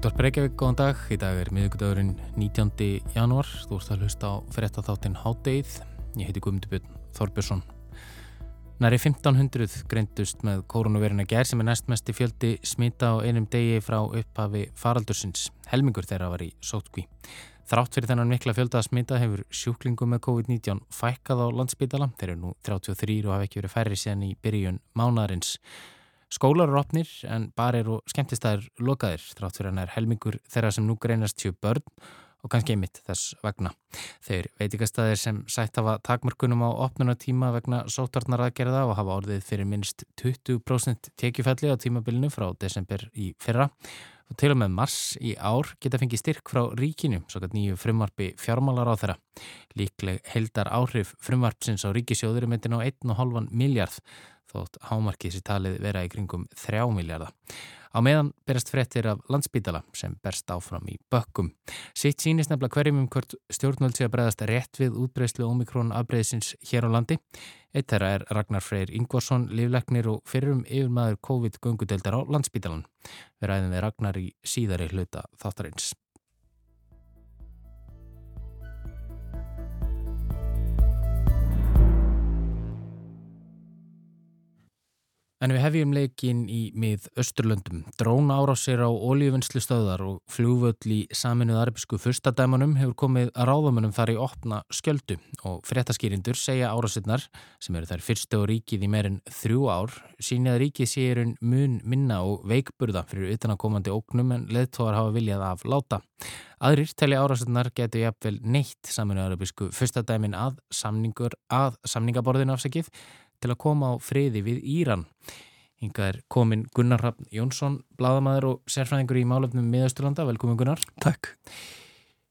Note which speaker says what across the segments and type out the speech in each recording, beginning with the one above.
Speaker 1: Útvarp Reykjavík, góðan dag. Í dag er miðugdagurinn 19. janúar. Þú ert að hlusta á fyrirtaþáttinn Hádeið. Ég heiti Guðmundur Björn Þorbjörnsson. Næri 1500 greindust með koronavirina gerð sem er næstmesti fjöldi smita á einum degi frá upphafi faraldursins. Helmingur þeirra var í sótkví. Þrátt fyrir þennan mikla fjölda að smita hefur sjúklingum með COVID-19 fækkað á landsbytala. Þeir eru nú 33 og hafa ekki verið færri síðan í byrjun mánadarins. Skólar eru opnir en barir og skemmtistæðir lokaðir þrátt fyrir hann er helmingur þeirra sem nú greinast tjú börn og kannski einmitt þess vegna. Þeir veitikastæðir sem sætt hafa takmörkunum á opnunatíma vegna sótarnaraðgerða og hafa orðið fyrir minst 20% tekjufælli á tímabilinu frá desember í fyrra og til og með mars í ár geta fengið styrk frá ríkinu, svo að nýju frumvarfi fjármálar á þeirra. Líkleg heldar áhrif frumvarpsins á ríkisjóður er myndin á 1,5 miljard þótt hámarkið sér talið vera í kringum 3 miljardar. Á meðan berast frettir af landsbítala sem berst áfram í bökkum. Sitt sínist nefnilega hverjum um hvort stjórnvöld sé að bregðast rétt við útbreyslu omikrón afbreyðsins hér á landi. Eitt þeirra er Ragnar Freyr Ingvarsson, livleiknir og fyrrum yfirmaður COVID-göngudeldar á landsbítalan. Við ræðum við Ragnar í síðari hluta þáttarins. En við hefjum leikin í mið Östurlöndum. Dróna árásir á olíuvinnslu stöðar og flúvöll í saminuð arabisku fyrstadæmanum hefur komið að ráðamönnum þar í opna skjöldu og fréttaskýrindur segja árásinnar, sem eru þær fyrstu og ríkið í meirinn þrjú ár, síni að ríkið séurinn mun minna og veikburða fyrir utanakomandi ógnum en leðtóðar hafa viljað af láta. Aðrir telli árásinnar getur jafnvel neitt saminuð arabisku fyrstadæmin að, að samningaborðinu afsakið til að koma á friði við Íran. Hingað er komin Gunnar Raffn Jónsson, bladamæður og sérfræðingur í málefnum miðausturlanda. Velkomin Gunnar.
Speaker 2: Takk.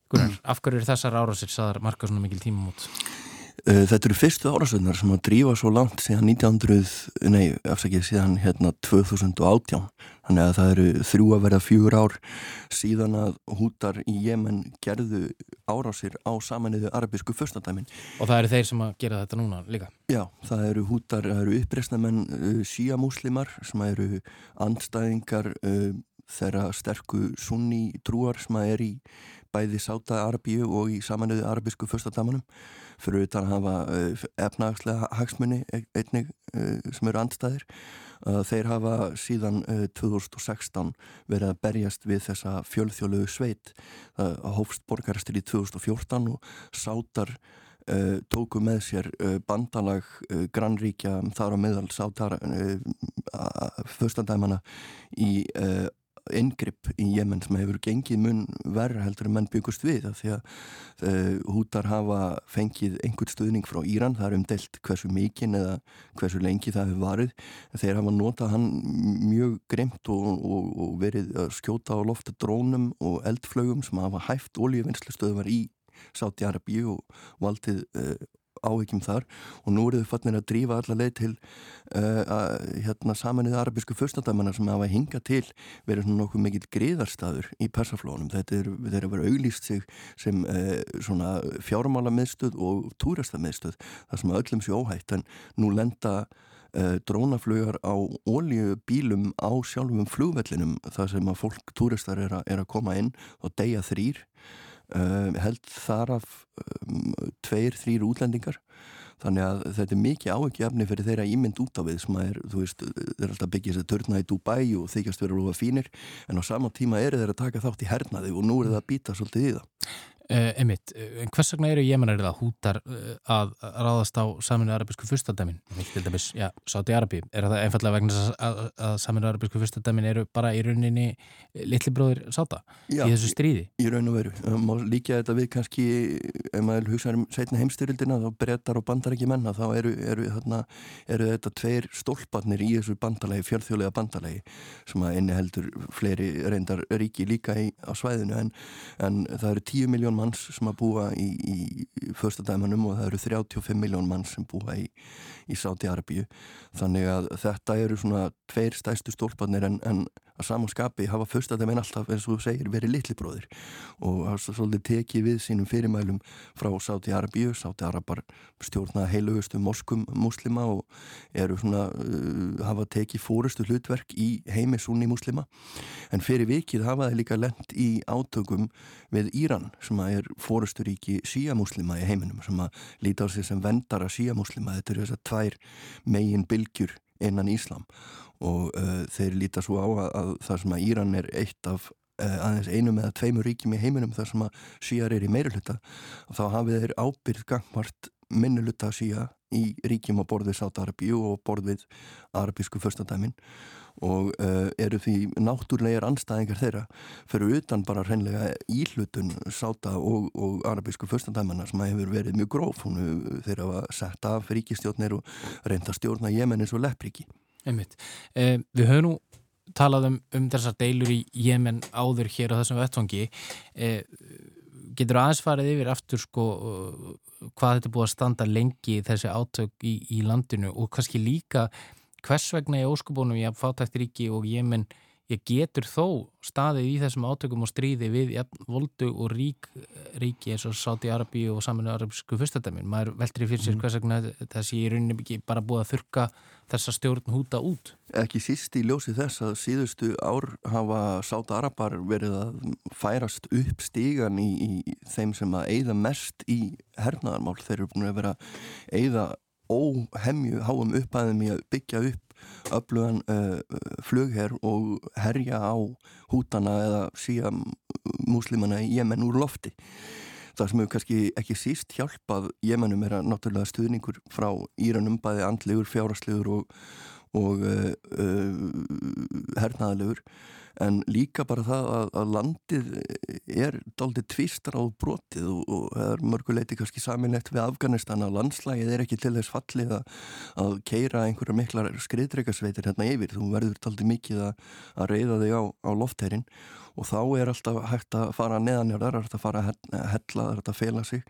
Speaker 1: Gunnar, af hverju er þessar árásir saðar marka svona mikil tíma mútið?
Speaker 2: Eh, þetta eru fyrstu árasögnar sem að drífa svo langt síðan 1900, nei, afsakið síðan hérna 2018. Þannig að það eru þrjú að verða fjögur ár síðan að hútar í Jemen gerðu árásir á samanniðu arabísku fyrstandæmin.
Speaker 1: Og það eru þeir sem að gera þetta núna líka?
Speaker 2: Já, það eru hútar, það eru uppreysnamenn uh, síamúslimar sem eru andstæðingar uh, þeirra sterku sunni trúar sem er í bæði Sáta Arabíu og í samanniðu arabísku fyrstandæmanum fyrir utan að hafa uh, efnagslega hagsmunni e-, einnig sem eru andstæðir. Uh, þeir hafa síðan 2016 verið að berjast við þessa fjölþjóluðu sveit. Það hófst borgaristir í 2014 og sátar Uh, tóku með sér uh, bandalag uh, grannríkja þar á meðal sátar fyrstandæmana í yngripp í Jemen sem hefur gengið mun verður heldur en menn byggust við því að uh, hútar hafa fengið einhvern stuðning frá Íran það er umdelt hversu mikinn eða hversu lengi það hefur varið. Þeir hafa notað hann mjög grimt og, og, og verið að skjóta á lofta drónum og eldflögum sem hafa hæft oljuvinnslustöðvar í Sáti Arabi og valdið uh, áhyggjum þar og nú eru þau fannir að drífa allar leið til uh, hérna saminnið arabísku fyrstandæmannar sem hafa hingað til verið svona nokkuð mikill griðarstaður í persaflónum. Þetta er, er að vera auglýst sig sem uh, svona fjármála miðstöð og túrasta miðstöð þar sem öllum sé óhætt en nú lenda Uh, drónaflugar á oljubílum á sjálfum flugvellinum þar sem að fólk, túristar er, er að koma inn og deyja þrýr Uh, held þar af um, tveir, þrýr útlendingar. Þannig að þetta er mikið áhugjefni fyrir þeirra ímynd út á við sem að er, þú veist, þeir er alltaf byggja sér törna í Dubai og þykjast vera lofa fínir en á sama tíma eru þeir að taka þátt í hernaði og nú er það að býta svolítið í það
Speaker 1: Uh, einmitt, eh, en hvers vegna eru Jemenarið að hútar uh, að ráðast á saminu arabísku fyrstadæmin til dæmis, já, Sáti Arabi. Er það einfallega vegna að, að, að saminu arabísku fyrstadæmin eru bara í rauninni litli bróðir Sáta já, í þessu stríði?
Speaker 2: Í raun og veru, má líka þetta við kannski ef maður hugsaður um setna heimstyrildina þá brettar og bandar ekki menna þá eru, eru, þarna, eru þetta tveir stólparnir í þessu bandalegi, fjörþjóðlega bandalegi sem að inni heldur fleiri reyndar ríki líka í, á svæðinu. En, en það eru 10 miljón manns sem að búa í, í förstadæmanum og það eru 35 miljón manns sem búa í, í Sáti Arabíu þannig að þetta eru svona tveir stæstu stólpanir en, en að samanskapi hafa fyrst að þeim en alltaf eins og þú segir verið litli bróðir og hafa svolítið tekið við sínum fyrirmælum frá Sáti Arabíu, Sáti Arabar stjórna heilugustu moskum muslima og eru svona uh, hafa tekið fórustu hlutverk í heimi sunni muslima en fyrir vikið hafa þeir líka lend í átökum við Íran sem að er fórustu ríki síamuslima í heiminum sem að líta á sig sem vendara síamuslima, þetta eru þess að tvær megin bylgjur innan Íslam og uh, þeir líta svo á að, að það sem að Íran er eitt af uh, aðeins einum eða tveimur ríkjum í heiminum þar sem að síjar er í meiruluta og þá hafið þeir ábyrð gangmart minnuluta síja í ríkjum á borðið Sátarabíu og borðið arabísku förstadæmin og uh, eru því náttúrlegar anstæðingar þeirra fyrir utan bara hreinlega íhlutun sáta og, og arabísku fyrstandæmanna sem hefur verið mjög gróf. Hún þeirra var sett af ríkistjórnir og reynda stjórna Jemenis og Leppríki
Speaker 1: Einmitt. Eh, við höfum nú talað um, um þessar deilur í Jemen áður hér á þessum vettfangi eh, getur aðeins farið yfir aftur sko hvað þetta búið að standa lengi þessi átök í, í landinu og kannski líka hvers vegna í óskubónum ég haf fátækt ríki og Jemen ég getur þó staðið í þessum átökum og stríði við ja, voldu og rík ríki eins og Sáti Arabi og saminu arabisku fyrstadæmin. Maður veldur í fyrir sér mm. hvers vegna þessi í rauninni ekki bara búið að þurka þessa stjórn húta út.
Speaker 2: Ekki síst í ljósi þess að síðustu ár hafa Sáti Arabar verið að færast upp stígan í, í þeim sem að eigða mest í hernaðarmál. Þeir eru búin að vera eigða óhemju háum upphæðum í að byggja upp öflugan uh, flugherr og herja á hútana eða síðan múslimana í Jemen úr lofti. Það sem hefur kannski ekki síst hjálpað Jemenum er að náttúrulega stuðningur frá Íranum bæði andlegur, fjáraslegur og, og uh, uh, hernaðalegur en líka bara það að, að landið er doldið tvistar á brotið og, og er mörguleiti kannski saminlegt við Afganistan að landslægið er ekki til þess fallið að, að keira einhverja miklar skriðdreikasveitir hérna yfir, þú verður doldið mikið að, að reyða þig á, á loftherrin og þá er alltaf hægt að fara neðanjörðar, hægt að fara að hella, hægt að fela sig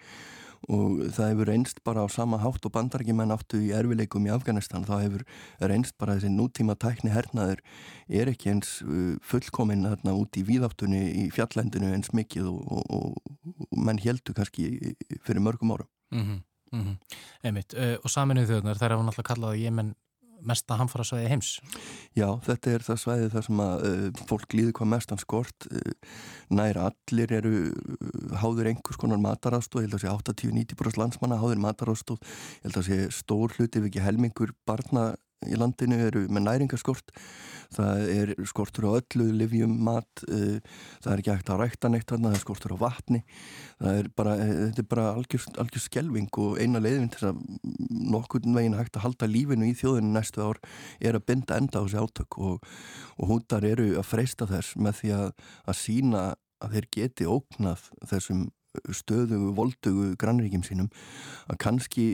Speaker 2: og það hefur reynst bara á sama hátt og bandarækjumenn áttu í erfileikum í Afganistan þá hefur reynst bara þessi nútíma tækni hernaður er ekki eins uh, fullkominn þarna út í víðáttunni í fjallendinu eins mikið og, og, og, menn heldur kannski fyrir mörgum árum mm -hmm,
Speaker 1: mm -hmm. Einmitt, uh, og saminuð þjóðnar þær hafa náttúrulega kallað menn mesta hamfara svæði heims?
Speaker 2: Já, þetta er það svæði þar sem að uh, fólk líður hvað mestan skort uh, nær allir eru uh, háður einhvers konar matarástof ég held að sé 80-90% landsmanna háður matarástof ég held að sé stór hluti ef ekki helmingur barna í landinu eru með næringaskort það er skortur á öllu livjum, mat uh, það er ekki hægt að rækta neitt það er skortur á vatni. Er bara, uh, þetta er bara algjör, skelving og eina leiðin til að nokkurn veginn hægt að halda lífinu í þjóðinu næstu ár er að binda enda á þessi átök og, og húndar eru að freysta þess með því að, að sína að þeir geti ógnað þessum stöðugu, voldugu grannríkjum sínum að kannski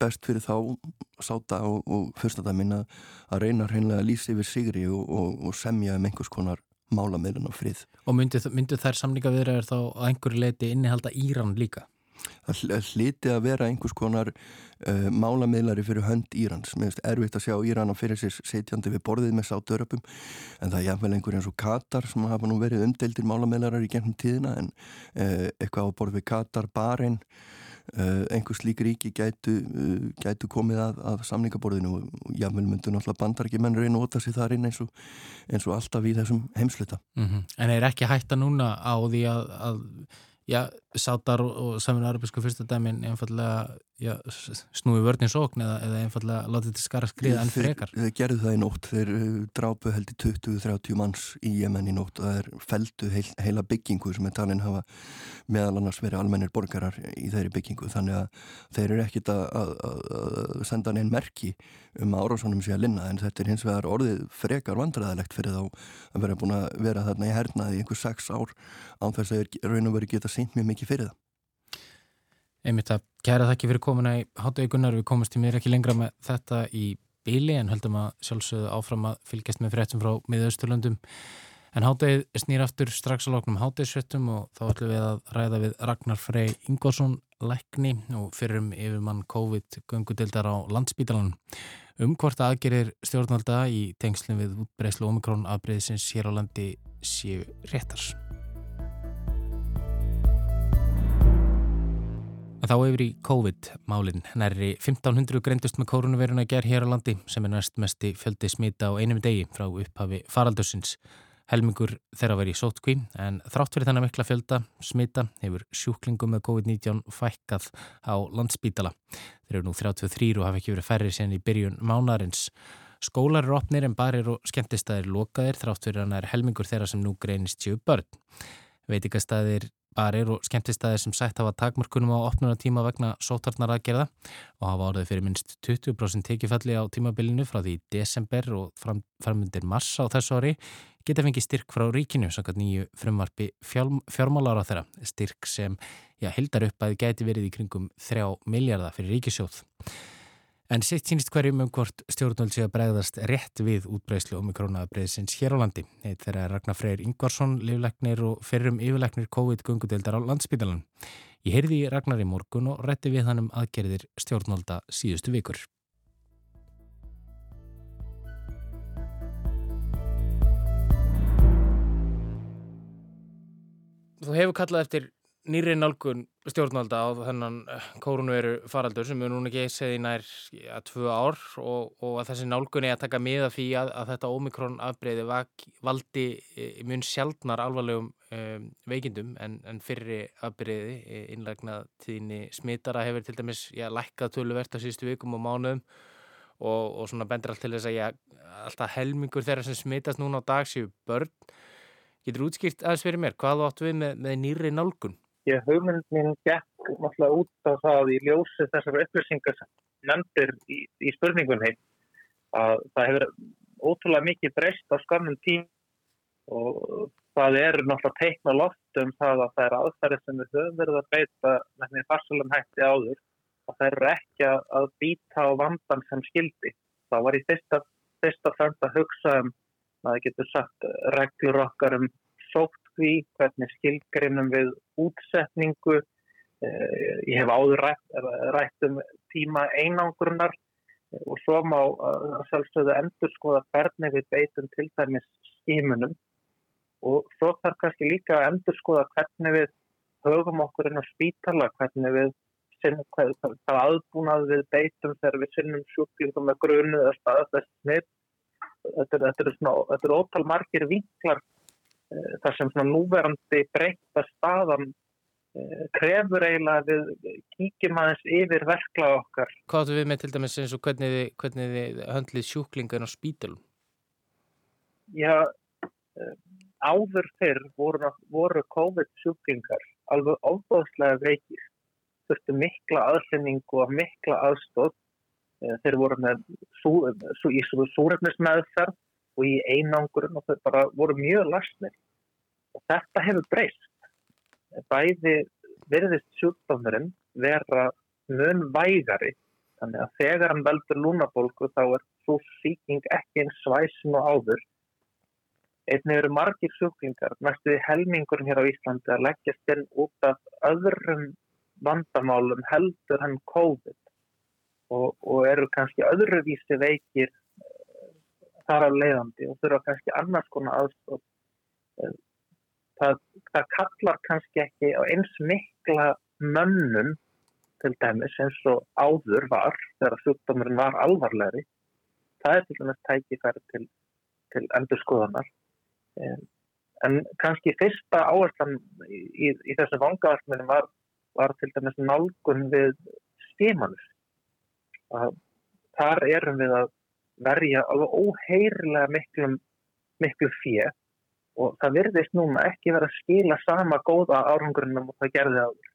Speaker 2: best fyrir þá sáta og, og fyrstadæmin að, reyna hreinlega að lýsa yfir sigri og, og, og semja um einhvers konar málameðlun og frið.
Speaker 1: Og myndu, myndu þær samlinga viðræður þá að einhverju leiti innihalda Íran líka?
Speaker 2: Það hliti að vera einhvers konar uh, málamiðlari fyrir hönd Írans. Mér finnst erfitt að sjá Íran að fyrir sér setjandi við borðið með sáturöpum en það er jáfnveil einhver eins og Katar sem hafa nú verið umdeildir málamiðlarar í gennum tíðina en uh, eitthvað á borð við Katar, Bahrein uh, einhvers lík ríki gætu, gætu komið að, að samningaborðinu og jáfnveil myndu náttúrulega bandar ekki menn reyna óta sig þar inn eins og, eins og alltaf í þessum heimsluta.
Speaker 1: Mm -hmm. En er ekki hætta núna á því að, að já, sátar og saman arabísku fyrstadæmin einfallega já, snúi vörnins okn eða, eða einfallega látið til skara skriða enn frekar
Speaker 2: Þeir gerðu það í nótt, þeir uh, drápu held í 20-30 manns í Jemen í nótt og er feldu heil, heila byggingu sem er talin hafa meðal annars verið almennir borgarar í þeirri byggingu. Þannig að þeir eru ekkit að, að, að senda neinn merki um árásunum sé að linna en þetta er hins vegar orðið frekar vandræðilegt fyrir þá að vera búin að vera þarna í hernaði einhver sex ár án þess að raun og veri geta sínt mjög mikið fyrir það.
Speaker 1: Einmitt að kæra þakki fyrir komuna í hátaugunar, við komumst í mér ekki lengra með þetta í bíli en höldum að sjálfsögðu áfram að fylgjast með fréttum frá miðausturlöndum. En hátauð snýr aftur strax á lóknum hátauðsvettum og þá ætlum við að ræða við Ragnar Frey Ingvarsson lækni og fyrrum yfirmann COVID-göngudildar á landsbítalan um hvort aðgerir stjórnvalda í tengslum við útbreyslu omikrón afbreyðsins hér á landi séu réttar. Þá yfir í COVID-málinn. Nærri 1500 greindust með koronaviruna ger hér á landi sem er næst mesti fjöldi smita á einum degi frá upphafi faraldursins. Helmingur þeirra verið í sótkví en þrátt fyrir þennan mikla fjölda smita hefur sjúklingum með COVID-19 fækkað á landsbítala. Þeir eru nú 33 og hafa ekki verið færri sen í byrjun mánarins. Skólar eru opnir en barir og skemmtistæðir lokaðir þrátt fyrir hann er helmingur þeirra sem nú greinist sjöu börn. Veitikastæðir barir og skemmtistæðir sem sætt hafa takmörkunum á opnunatíma vegna sótarnar aðgerða og hafa orðið fyrir minst 20% tekifalli á tímabilinu frá því desember og fram, framöndir mars á þessu ári geta fengið styrk frá ríkinu sannkvæmt nýju frumvarfi fjármálar á þeirra styrk sem já, hildar upp að geti verið í kringum 3 miljardar fyrir ríkisjóð. En sitt sínist hverjum um hvort stjórnvöld sé að bregðast rétt við útbreyslu og mikrónaðabreiðsins hér á landi. Eitt þeirra Ragnar Freyr Ingvarsson, livleiknir og fyrrum yfirleiknir COVID-gungudeldar á landsbytalan. Ég heyrði Ragnar í morgun og rétti við hann um aðgerðir stjórnvölda síðustu vikur. Þú hefur kallað eftir nýri nálgun stjórnvalda á þennan eh, kórunveru faraldur sem við núna ekki segði nær ja, tvö ár og, og að þessi nálgun er að taka miða því að, að þetta ómikrón afbreyði valdi e, mjög sjaldnar alvarlegum um, veikindum en, en fyrri afbreyði e, innlegnað tíðinni smittara hefur til dæmis ja, lækkað töluvert á síðustu vikum og mánuðum og, og svona bendur allt til þess að ja, alltaf helmingur þeirra sem smittast núna á dag séu börn Getur útskýrt aðeins fyrir mér, hvað áttu við með, með nýri nálgun?
Speaker 3: Ég hugmynd mín gekk náttúrulega út á það í ljósi þessar upplýsingar sem nefndir í, í spurningunni að það hefur ótrúlega mikið breyst á skamnum tím og það er náttúrulega teikna loft um það að það er aðferðið sem við höfum verið að beita því farsalum hætti áður og það eru ekki að býta á vandan sem skildi. Það var í fyrsta, fremst að hugsa um að það getur sagt reglur okkar um sótt því, hvernig skilgrinnum við útsetningu. Eh, ég hef áður rætt, rætt um tíma einangrunar og svo má sjálfsögðu endur skoða hvernig við beitum til dæmis skímunum og svo þarf kannski líka að endur skoða hvernig við höfum okkur inn á spítala, hvernig við hvað aðbúnað við beitum þegar við sinnum sjúklingum með grunu eða staðast snitt. Þetta eru er ótal margir vinklar Eh, þar sem svona núverandi breyta staðan eh, krefur eiginlega við kíkjum aðeins yfir verkla okkar.
Speaker 1: Hvað áttu við með til dæmis eins og hvernig þið, hvernig þið höndlið sjúklingar á spítalum?
Speaker 3: Já, eh, áður fyrr voru, voru COVID sjúklingar alveg óbáðslega veikir. Þurftu mikla aðsynningu og mikla aðstótt. Þeir voru með sú, sú, í súrefnismæðferð og í einangurinn og þau bara voru mjög lasnir og þetta hefur breyst. Bæði verðist sjúkdómurinn vera mun vægari þannig að þegar hann veldur lúnabólku þá er svo síking ekki eins svæsin og áður. Einnig eru margir sjúklingar næstuði helmingurinn hér á Íslandi að leggjast inn út af öðrum vandamálum heldur hann COVID. Og, og eru kannski öðruvísi veikir þar af leiðandi og þurfa kannski annars konar aðstof. Eh, það, það kallar kannski ekki á eins mikla mönnum til dæmis eins og áður var þegar sjúkdómurinn var alvarlegri. Það er til dæmis tækifæri til, til endur skoðanar. Eh, en kannski fyrsta áherslan í, í, í þessu vangavartminu var, var til dæmis nálgun við stímanus. Þar erum við að verja alveg óheirilega miklu, miklu fjö og það virðist núna ekki verið að skila sama góða árangurinnum og það gerði áður.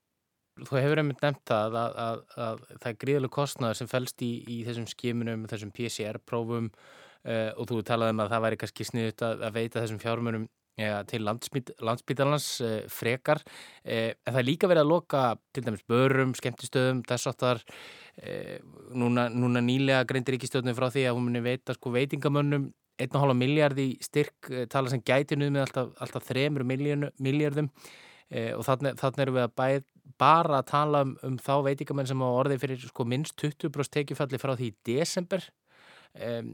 Speaker 1: Þú hefur einmitt nefnt það að, að, að, að það er gríðilega kostnaður sem fælst í, í þessum skimunum, þessum PCR-prófum uh, og þú talaði um að það væri kannski sniðut að veita þessum fjármunum ja, til landsbytalans uh, frekar. Uh, en það er líka verið að loka til dæmis börum, skemmtistöðum, þess aftar Eh, núna, núna nýlega greindir ekki stjórnum frá því að hún muni veita sko veitingamönnum 1,5 miljard í styrk eh, tala sem gæti nú með alltaf, alltaf 3 miljardum eh, og þannig, erum við að bæ, bara að tala um, um þá veitingamenn sem á orði fyrir sko minnst 20% tekifalli frá því í desember. Um,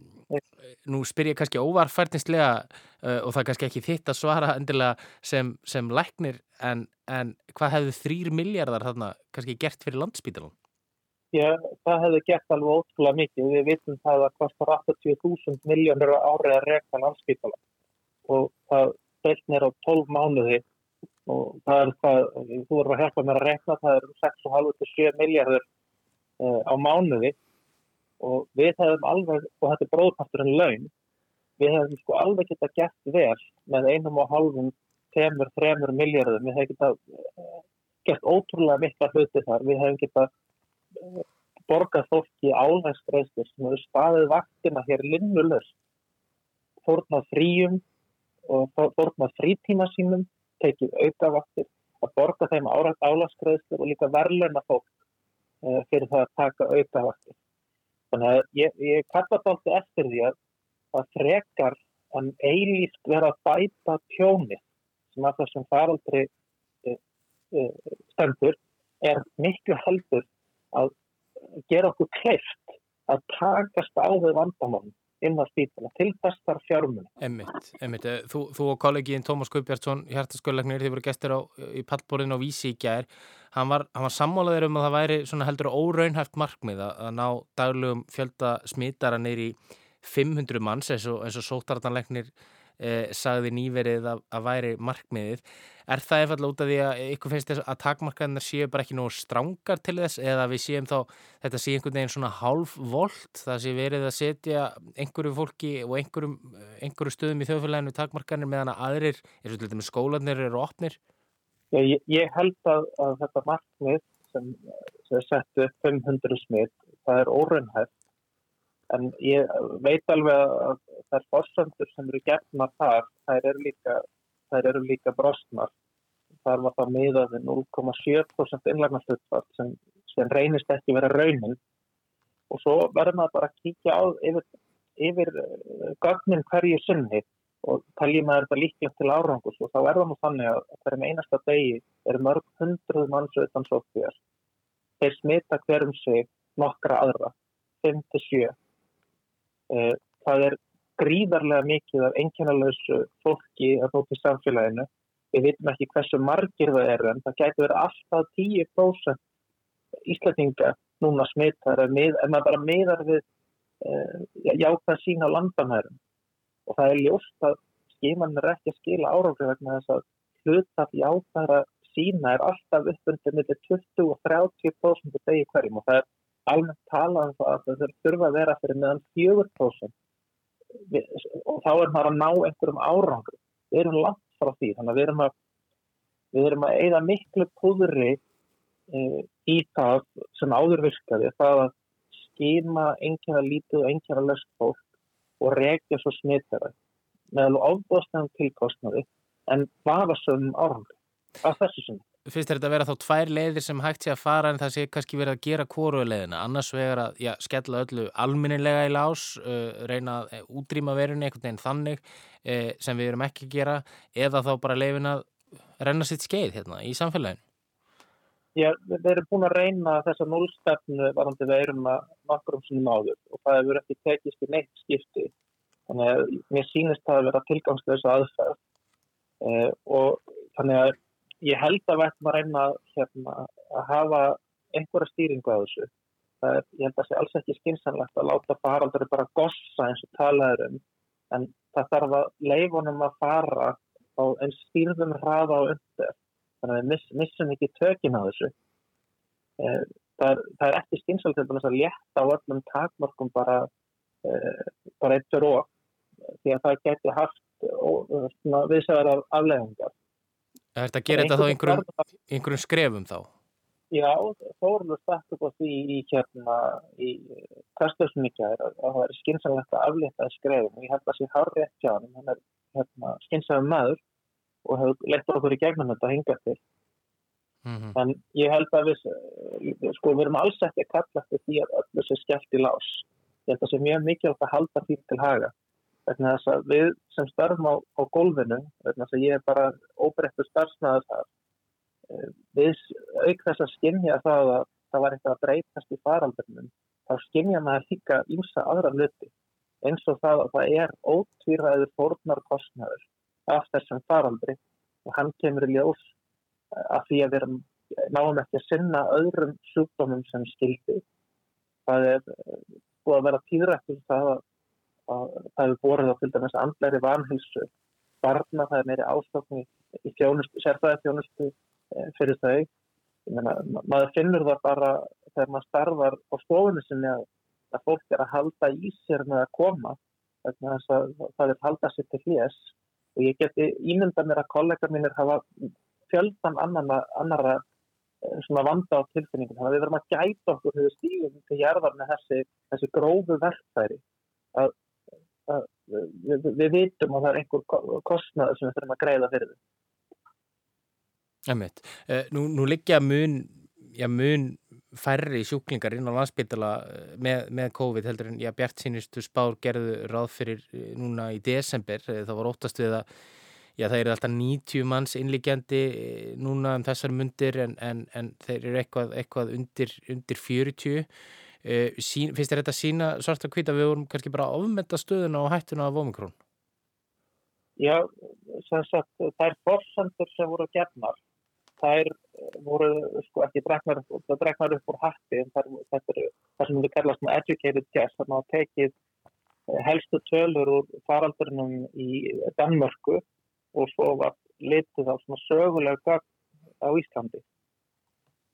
Speaker 1: nú spyr ég kannski óvarfærdinslega uh, og það er kannski ekki þitt að svara endilega sem, sem læknir en, en hvað hefðu þrýr miljardar þarna kannski gert fyrir landsbítalun?
Speaker 3: Já, það hefði gert alveg ótrúlega mikið. Við vitum það að kostar 80.000 miljónur árið að reyka landsbítalun og það beilnir á 12 mánuði. Og það er það, þú voru að hjálpa mér að rekna, það er 6,5-7 miljardur uh, á mánuði. Og við hefum alveg, og þetta er bróðparturinn laun, við hefum sko alveg geta gert vel með einum og halvum, temur, þremur miljardum, við hefum geta uh, gert ótrúlega mikla hluti þar, við hefum geta borgað fólki álægstreistir sem hefur staðið vaktina hér linnulust, fórnað fríum og fórnað frítíma sínum tekið aukavaktir að borga þeim álagsgreðslu og líka verleina fólk uh, fyrir það að taka aukavaktir. Þannig að ég, ég kalla alltaf eftir því að það frekar en eilíft vera að bæta tjóni sem að þessum faraldri uh, uh, stendur er miklu heldur að gera okkur kleift að takast á þau vandamálum inn á spítala til þessar fjármunni.
Speaker 1: Emmitt, emmitt. Eh, þú, þú og kollegiðin Tómas Guðbjartsson, hjartasköllagnir, þið voru gestur á, í pallborðin á Vísi í gær. Hann var, var sammálaður um að það væri heldur óraunhæft markmið að, að ná daglegum fjölda smitara neyri 500 manns eins og, og sótartanlegnir eh, sagði nýverið að, að væri markmiðið. Er það efallega út af því að ykkur finnst þess að takmarkaðinnar séu bara ekki nógu strángar til þess eða við séum þá þetta sé einhvern veginn svona halv volt það sé verið að setja einhverju fólki og einhverjum, einhverju stöðum í þjóðfélaginu takmarkaðinir meðan að aðrir, eins og til dæmis skólanir eru opnir?
Speaker 3: Ég, ég held að, að þetta markmið sem, sem settu 500 smitt, það er óraunhæft en ég veit alveg að þær fórsöndur sem eru gefna þar, þær eru líka eru líka brostnar. Þar var það miðað við 0,7% innlagnarslutfall sem, sem reynist ekki vera raunin og svo verður maður bara að kíkja á yfir, yfir uh, gögnin hverju sunni og talji maður þetta líklega til árangus og þá er það nú þannig að hverjum einasta degi er mörg hundruð manns utan sófíjar. Þeir smita hverjum sig nokkra aðra, 5-7. Uh, það er gríðarlega mikið af enginalösu fólki að þótt í samfélaginu. Við veitum ekki hversu margir það eru en það getur verið alltaf 10% íslætinga núna smittar en maður bara meðar við uh, jákvæða sína á landamærum og það er ljóst að skimann er ekki að skila áráfri vegna þess að hlutaf jákvæða sína er alltaf uppbundið með 20 og 30% degi hverjum og það er almennt talað um það að það þurfa að vera fyrir meðan 4% við, og þá er maður að ná einhverjum árangur við erum langt frá því þannig að við erum að við erum að eigða miklu púðri e, í það sem áður virkaði það að skima einhverja lítið og einhverja löst fólk og regja svo smittara með alveg ábúðstegum tilkostnaði en vafa sögum árangur af þessu sem
Speaker 1: finnst þetta að vera þá tvær leiðir sem hægt sé að fara en það sé kannski verið að gera kóruleðina annars vegar að já, skella öllu alminnilega í lás, uh, reyna að uh, útrýma verunni einhvern veginn þannig uh, sem við erum ekki að gera eða þá bara leiðin að renna sitt skeið hérna í samfélaginu.
Speaker 3: Já, við erum búin að reyna þessa núlstefnu varandi við erum að makrum sinni máður og það hefur ekki tekist í neitt skipti. Þannig að mér sínist það að vera tilgangslega aðferð uh, og þannig að ég held að við ættum að reyna hérna, að hafa einhverja stýringu á þessu. Er, ég held að það sé alls ekki skynsanlegt að láta faraldari bara gossa eins og talaður um en það þarf að leifunum að fara á einn stýrðum hraða á undir. Þannig að við miss, missum ekki tökin á þessu. Eh, það er, það er ekki skynsanlegt að létta á öllum takmörkum bara, eh, bara eittur og því að það geti haft viðsæðar afleðingar.
Speaker 1: Það er þetta að gera þetta þá einhverjum, einhverjum skrefum þá?
Speaker 3: Já, Þórlur stætt upp á því í hérna í kastöðsum í gæðir að það er skynsamlegt að aflita skrefum. Og ég held að það sé hárið á hann hann er hérna, skynsamum maður og hefur lettur okkur í gegnum þetta að hinga til. Mm -hmm. en ég held að við sko við erum alls ekki að kalla þetta því að öllu sé skellt í lás. Ég held að það sé mjög mikilvægt að halda því til haga vegna þess að við sem starfum á, á gólfinu, vegna þess að ég er bara óbreyttu starfsnaður þar eh, við auk þess að skimja það að það var eitthvað að breytast í faraldurnum þá skimja maður líka ímsa aðra hluti eins og það að það er ótvíraður fórnarkostnaður af þessum faraldri og hann kemur í ljós að því að við erum náum ekki að sinna öðrum sjúkdómum sem skildi. Það er eh, búið að vera tíðrættur það að, að það hefur borðið á til dæmis andleiri vanhilsu barna, það er meiri ástofni í þjónustu, sérfæði þjónustu eh, fyrir þau. Meina, maður finnur það bara þegar maður starfar á stofunu sinni að, að fólk er að halda í sér með að koma þannig að það er halda sér til hljés og ég geti ímynda mér að kollegar mínir hafa fjöldan annara, annara eh, svona vanda á tilfinningum. Þannig að við verðum að gæta okkur þegar stíðum til jærðar með þessi, þessi grófu verkfæri. Að, að, við, við vitum að það er einhver kostnaður sem við þurfum að greiða fyrir þau.
Speaker 1: Emitt. Eh, nú, nú liggja mun, já, mun færri sjúklingar inn á landsbytala eh, með, með COVID heldur en já, Bjart sínistu spár gerðu ráð fyrir núna í desember. Það var óttast við að Já, það eru alltaf 90 manns innlíkjandi eh, núna um þessar mundir en, en, en þeir eru eitthvað, eitthvað undir, undir 40. Uh, sín, finnst þér þetta sína svart að hvita við vorum kannski bara að ofmynda stöðuna og hættuna af Omikron?
Speaker 3: Já, sem sagt, það er fórsendur sem voru gefnar. Það er voru sko ekki dregnar, dregnar upp úr hætti en það er það sem við kallast með educated guess, þannig að tekið eh, helstu tölur úr faraldurinnum í Danmörku og svo var litið á svona sögulega gögn á Íslandi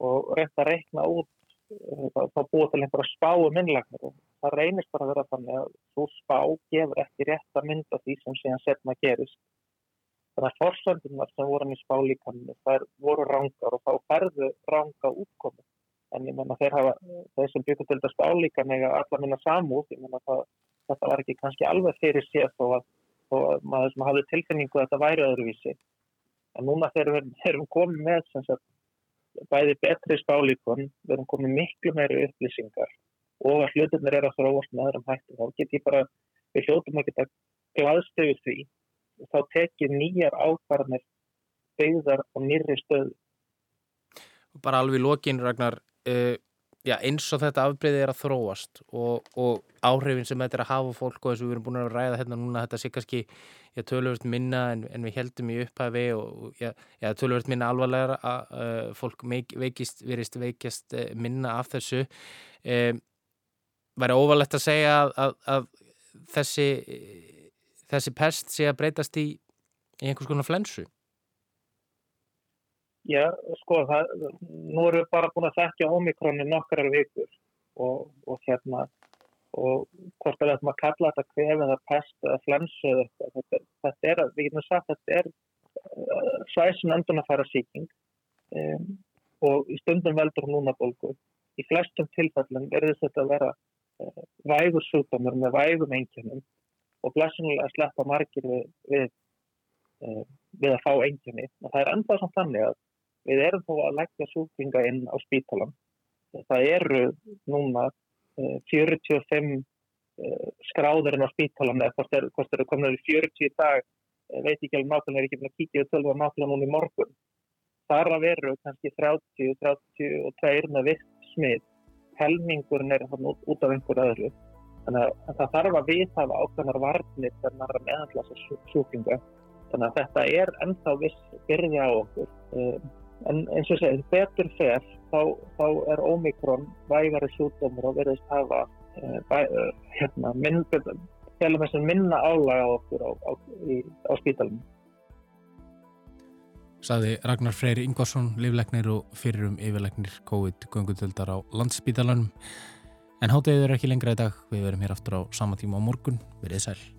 Speaker 3: og reynt að reikna út eh, þá búið til einhverja spá um innlagnir og það reynist bara að vera þannig að svo spá gefur ekki rétt að mynda því sem síðan setna gerist. Þannig að fórsöndunar sem voru í spá líkamni þær voru rángar og þá ferðu ránga útkomi en ég menna þeir hafa þeir sem byggur til þetta spá líkamni allar minna samúð, ég menna það þetta var ekki kannski alveg fyrir sér þó að og maður sem hafði tilfinningu að þetta væri öðruvísi. En núna þegar við erum komið með sagt, bæði betri spálíkon, við erum komið miklu meiri upplýsingar og að hlutinir er að þróast með öðrum hættum, þá get ég bara, við hljóttum að geta glaðstöðu því og þá tekið nýjar ákvarðanir beigðar og nýri stöðu.
Speaker 1: Bara alveg lókin Ragnar, uh, já, eins og þetta afbreyðið er að þróast og, og áhrifin sem þetta er að hafa fólk og eins og við erum búin að ræða hérna núna þetta sé kannski tölvöld minna en, en við heldum í upphæfi og já, já, tölvöld minna alvarlega að uh, fólk veikist, verist veikjast uh, minna af þessu. Um, væri óvalett að segja að, að, að þessi þessi pest sé að breytast í, í einhvers konar flensu
Speaker 3: Já, sko, það, nú erum við bara búin að þekkja omikronin nokkrar vikur og, og hérna og hvort að við ætlum að kalla þetta kvef eða pest eða flensu eða þetta, þetta er, við getum sagt þetta er uh, svæsin öndun að fara síking um, og í stundum veldur núna bólgu. Í flestum tilfellum verður þetta að vera uh, vægur sjúkdómur með vægum engjörnum og blessunulega sleppa margir við, við, uh, við að fá engjörni og það er enda samt þannig að Við erum þó að leggja súklinga inn á spítalan. Það eru núna 45 uh, uh, skráðurinn á spítalan eða hvort eru er komin í 40 dag, uh, veit ekki alveg nákvæmlega, er ekki með að kíkja og tölva nákvæmlega núna í morgun. Þar að veru kannski 30, 32 með vitt smið. Helmingurinn er út, út af einhver öðru. Þannig að það þarf að viðhafa ákveðnar varnir þegar maður er þessu súklinga. Þannig að þetta er ennþá viss byrði á okkur. En eins og segir, betur fer þá, þá er ómikrón vægari sjúkdómur og verðist hafa eh, bæ, eh, hérna, minn, minna álaga okkur á, á, á spítalunum
Speaker 1: Saði Ragnar Freyri Ingvarsson, livlegnir og fyrirum yfirlegnir COVID-göngutöldar á landsspítalanum en hátegið er ekki lengra í dag, við verum hér aftur á sama tíma á morgun, verið sæl